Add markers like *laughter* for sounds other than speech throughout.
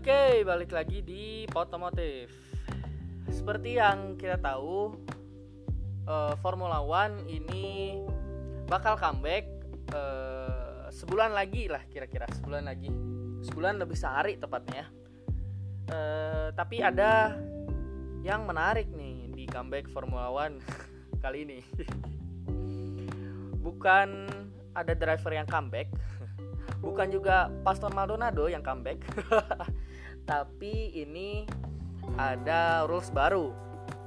Oke, balik lagi di Potomotif. Seperti yang kita tahu, uh, Formula One ini bakal comeback uh, sebulan lagi lah kira-kira sebulan lagi, sebulan lebih sehari tepatnya. Uh, tapi ada yang menarik nih di comeback Formula One *laughs* kali ini. Bukan ada driver yang comeback, bukan juga Pastor Maldonado yang comeback. *laughs* Tapi ini ada rules baru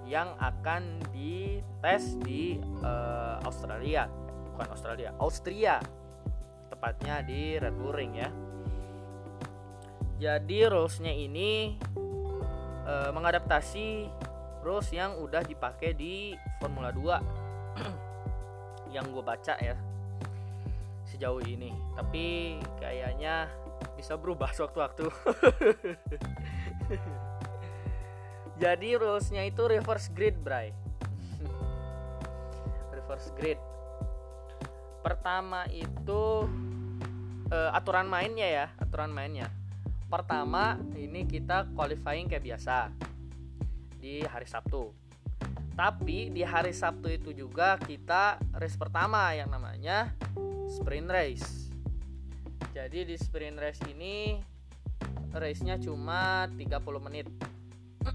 yang akan dites di uh, Australia. Bukan Australia Austria. Tepatnya di Red Bull Ring ya. Jadi rulesnya ini uh, mengadaptasi rules yang udah dipakai di Formula 2 *clears throat* yang gue baca ya sejauh ini. Tapi kayaknya bisa berubah *laughs* sewaktu-waktu. *laughs* Jadi rulesnya itu reverse grid bray. *laughs* Reverse grid. Pertama itu uh, aturan mainnya ya aturan mainnya. Pertama ini kita qualifying kayak biasa di hari Sabtu. Tapi di hari Sabtu itu juga kita race pertama yang namanya sprint race. Jadi di sprint race ini race-nya cuma 30 menit. *clears throat*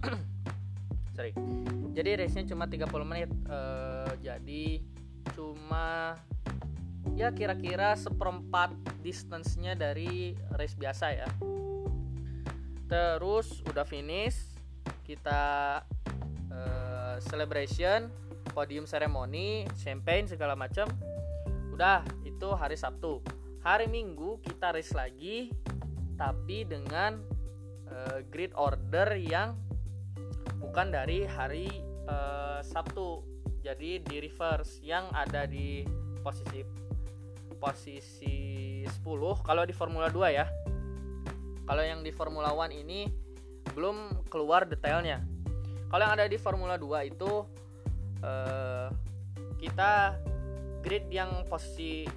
Sorry. Jadi race-nya cuma 30 menit. Uh, jadi cuma ya kira-kira seperempat distance-nya dari race biasa ya. Terus udah finish, kita uh, celebration, podium ceremony, champagne segala macam. Udah itu hari Sabtu. Hari Minggu kita race lagi tapi dengan uh, grid order yang bukan dari hari uh, Sabtu. Jadi di reverse yang ada di posisi posisi 10 kalau di Formula 2 ya. Kalau yang di Formula One ini belum keluar detailnya. Kalau yang ada di Formula 2 itu uh, kita grid yang posisi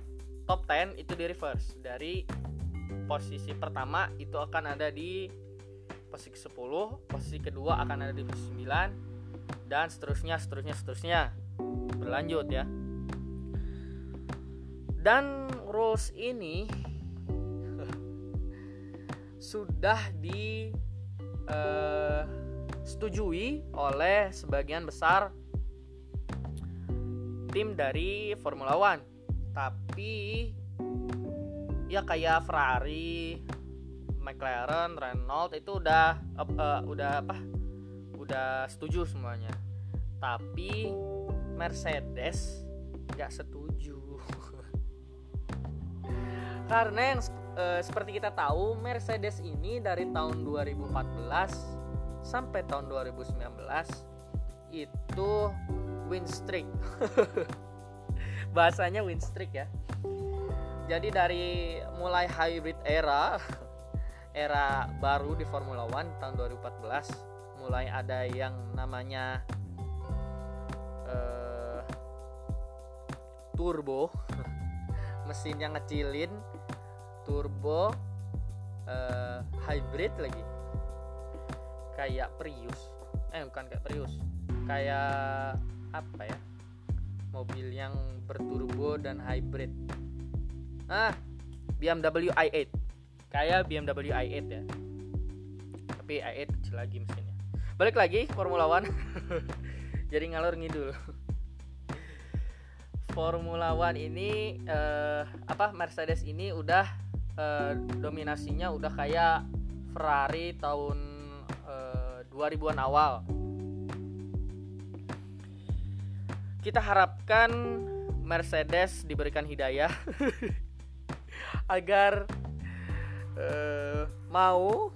top 10 itu di reverse. Dari posisi pertama itu akan ada di posisi 10 posisi kedua akan ada di posisi 9 dan seterusnya seterusnya seterusnya. Berlanjut ya. Dan rules ini *laughs* sudah di uh, setujui oleh sebagian besar tim dari Formula One tapi ya kayak Ferrari, McLaren, Renault itu udah uh, uh, udah apa? Udah setuju semuanya. Tapi Mercedes nggak setuju. *laughs* Karena yang uh, seperti kita tahu Mercedes ini dari tahun 2014 sampai tahun 2019 itu win streak. *laughs* bahasanya win streak ya. Jadi dari mulai hybrid era *laughs* era baru di Formula One tahun 2014 mulai ada yang namanya uh, turbo *laughs* mesin yang ngecilin turbo uh, hybrid lagi. Kayak Prius. Eh bukan kayak Prius. Kayak apa ya mobil yang berturbo dan hybrid. Ah BMW i8 kayak BMW i8 ya. Tapi i8 kecil lagi mesinnya. Balik lagi Formula One. *laughs* Jadi ngalur ngidul. Formula One ini eh, apa Mercedes ini udah eh, dominasinya udah kayak Ferrari tahun eh, 2000-an awal kita harapkan Mercedes diberikan hidayah *laughs* agar uh, mau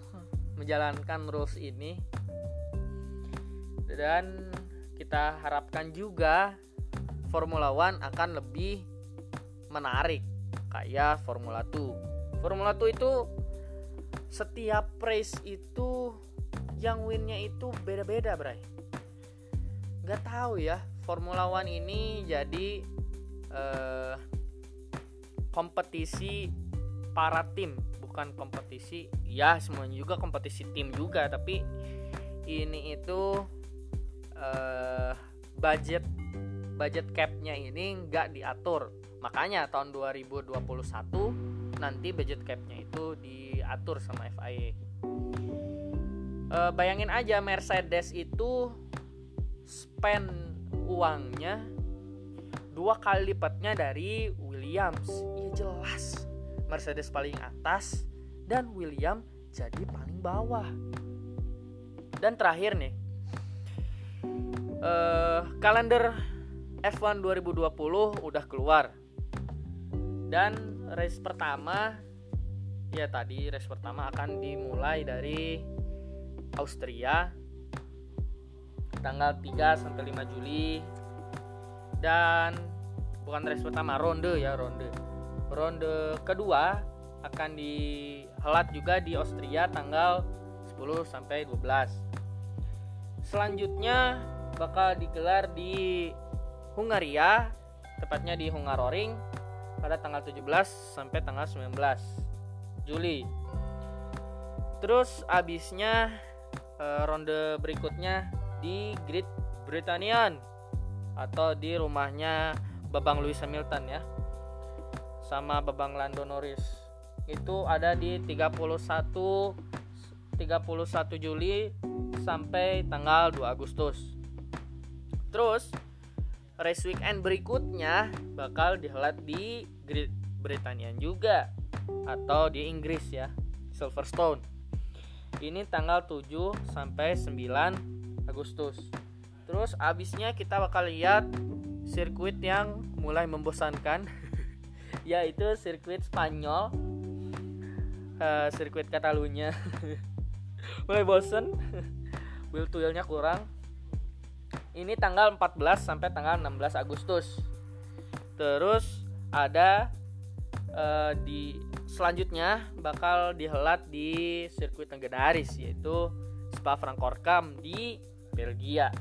menjalankan rules ini. Dan kita harapkan juga Formula One akan lebih menarik kayak Formula 2 Formula 2 itu setiap race itu yang winnya itu beda-beda bray. Nggak tahu ya Formula One ini jadi eh, kompetisi para tim bukan kompetisi ya semuanya juga kompetisi tim juga tapi ini itu uh, budget budget capnya ini nggak diatur. Makanya tahun 2021 nanti budget capnya itu diatur sama FIA uh, bayangin aja Mercedes itu spend uangnya dua kali lipatnya dari Williams. Ya jelas. Mercedes paling atas dan William jadi paling bawah. Dan terakhir nih uh, kalender F1 2020 udah keluar. Dan race pertama ya tadi race pertama akan dimulai dari Austria tanggal 3 sampai 5 Juli. Dan bukan race pertama ronde ya ronde. Ronde kedua akan dihelat juga di Austria tanggal 10 sampai 12 selanjutnya bakal digelar di Hungaria tepatnya di Hungaroring pada tanggal 17 sampai tanggal 19 Juli. Terus abisnya uh, ronde berikutnya di Great Britannian atau di rumahnya Babang Lewis Hamilton ya sama Babang Lando Norris. Itu ada di 31 31 Juli sampai tanggal 2 Agustus. Terus race weekend berikutnya bakal dihelat di Great Britannia juga atau di Inggris ya Silverstone. Ini tanggal 7 sampai 9 Agustus. Terus abisnya kita bakal lihat sirkuit yang mulai membosankan *laughs* yaitu sirkuit Spanyol. Uh, sirkuit Catalunya. *laughs* Mulai bosen *laughs* wheel to wheelnya kurang. Ini tanggal 14 sampai tanggal 16 Agustus. Terus ada uh, di selanjutnya bakal dihelat di sirkuit legendaris yaitu Spa Francorchamps di Belgia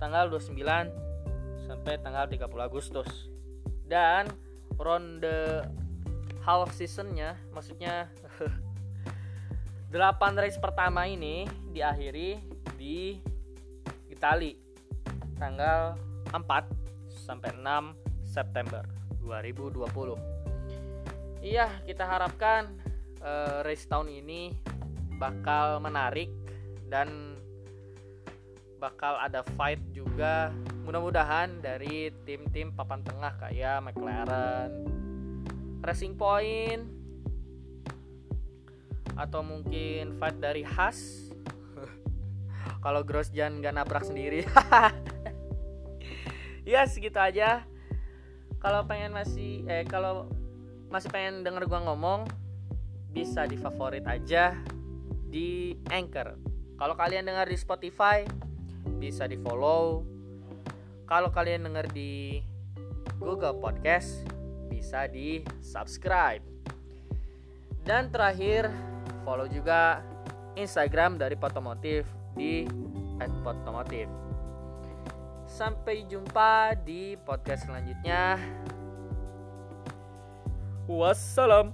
tanggal 29 sampai tanggal 30 Agustus. Dan ronde half seasonnya maksudnya *laughs* 8 race pertama ini diakhiri di Itali tanggal 4 sampai 6 September 2020 Iya, kita harapkan uh, race tahun ini bakal menarik dan bakal ada fight juga. Mudah-mudahan dari tim-tim papan tengah kayak McLaren, Racing Point atau mungkin fight dari Haas. *laughs* Kalau Grosjean gak nabrak sendiri. *laughs* ya segitu aja. Kalau pengen masih eh kalau masih pengen denger gua ngomong bisa di favorit aja di Anchor. Kalau kalian dengar di Spotify bisa di follow. Kalau kalian denger di Google Podcast bisa di subscribe. Dan terakhir follow juga Instagram dari Potomotif di @potomotif. Sampai jumpa di podcast selanjutnya. Wassalam.